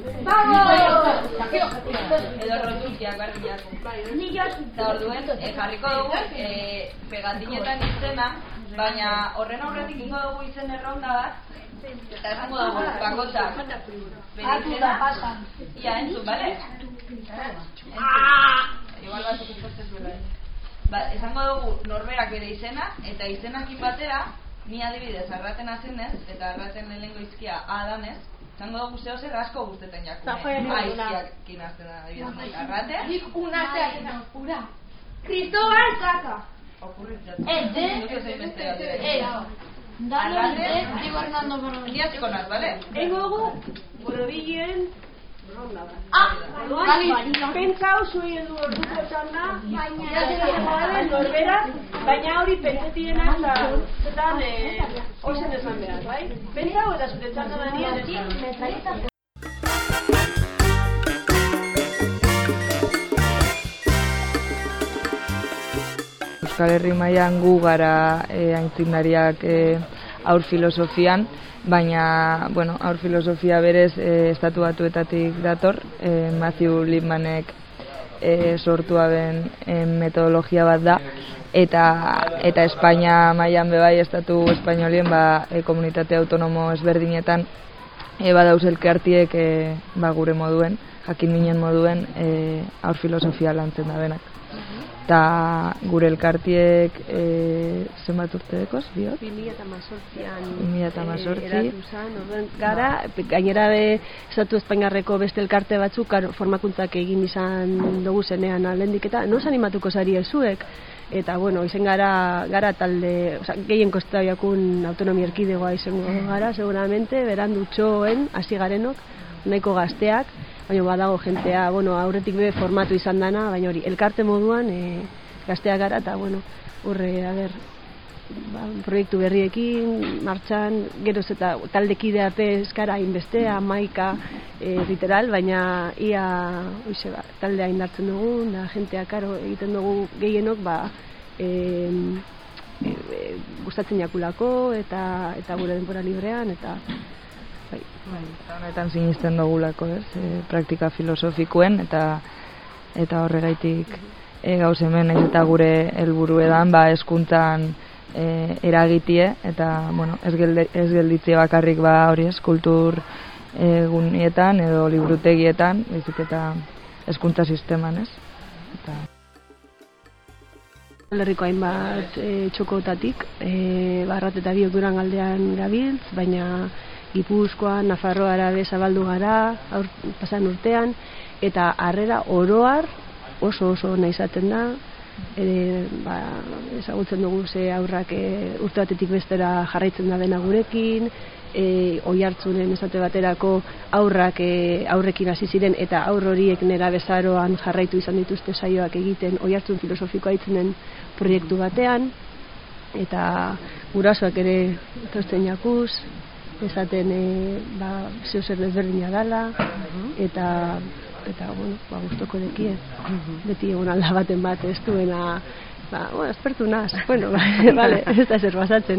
Bago! Jakio! Edo rotxukiak berdinak. Ni jasut. Da orduen, jarriko dugu, e, pegatinetan izena, baina horren aurretik ingo dugu izen erronda bat, eta esango dugu, bakotza. Atu da, pasan. Ia, entzun, bale? Igual bat ikustatzen zuela. Ba, esango dugu norberak bere izena, eta izenakin batera, ni adibidez, arraten azenez, eta arraten lehenko izkia adanez, esango dugu zeo zer asko guztetan jakune. Aiziak kinazten da, adibidez, arrate. Nik una zea, ura. Cristobal Kaka. Okurritzen. Ez, adibidez. Ez. Arrate. Diego Hernando naz, bale? Eingo dugu, borobilen, ronda bat. Orduan, pentsa oso egin du orduko txanda, baina norbera, baina hori pentsatien eta zetan eh, ozen esan behar, bai? Pentsa eta zure txanda da Euskal Herri mailan gu gara e, aintzindariak e, aur filosofian, baina bueno, aur filosofia berez e, estatu batuetatik dator, e, Matthew Lipmanek e, sortua ben e, metodologia bat da, eta eta Espainia mailan bebai estatu espainolien ba, e, komunitate autonomo ezberdinetan e, badauz elkartiek e, ba, gure moduen, jakin minen moduen e, aur filosofia lantzen da benak eta gure elkartiek e, zenbat urte dekoz, biot? 2018an 2018. eratu zan, orduan gara, gainera be, estatu espainarreko beste elkarte batzuk karo, formakuntzak egin izan dugu zenean alendik eta nos animatuko zari ezuek eta bueno, izen gara, gara talde, oza, gehien kostabiakun autonomia erkidegoa izango gara, seguramente, berandu txoen, hasi garenok, nahiko gazteak, baina badago jentea, bueno, aurretik be formatu izan dana, baina hori, elkarte moduan e, gazteak gara, eta bueno, horre, a ber, ba, proiektu berriekin, martxan, geroz eta taldekidea peskara inbeste, amaika, e, literal, baina ia, oize, ba, taldea indartzen dugu, da jentea karo egiten dugu gehienok, ba, e, e, gustatzen jakulako, eta, eta gure denbora librean, eta bai. Bai, eta honetan sinisten dugulako, ez? E, praktika filosofikoen eta eta horregaitik e, gauz hemen ez eta gure helburu edan, ba, eskuntzan e, eragitie, eta, bueno, ez, gelde, ez gelditzie bakarrik ba hori ez, kultur egunietan edo librutegietan, bezik eta eskuntza sisteman, ez? Eta... Lerriko hainbat e, txokotatik, e, barrat eta biok duran aldean gabiltz, baina Gipuzkoa, Nafarroa arabe zabaldu gara, aur, pasan urtean, eta harrera oroar oso oso nahi izaten da, ere, ba, ezagutzen dugu ze aurrak e, urte batetik bestera jarraitzen da dena gurekin, e, oi hartzunen esate baterako aurrak e, aurrekin hasi ziren eta aur horiek nera bezaroan jarraitu izan dituzte saioak egiten oi hartzun filosofikoa itzenen proiektu batean. Eta gurasoak ere etortzen jakuz esaten e, ba, zeo zer desberdina dala eta eta bueno, ba, gustoko dekie beti egon alda baten bat ez duena ba, bueno, espertu naz bueno, ba, vale, ez da zer basatzen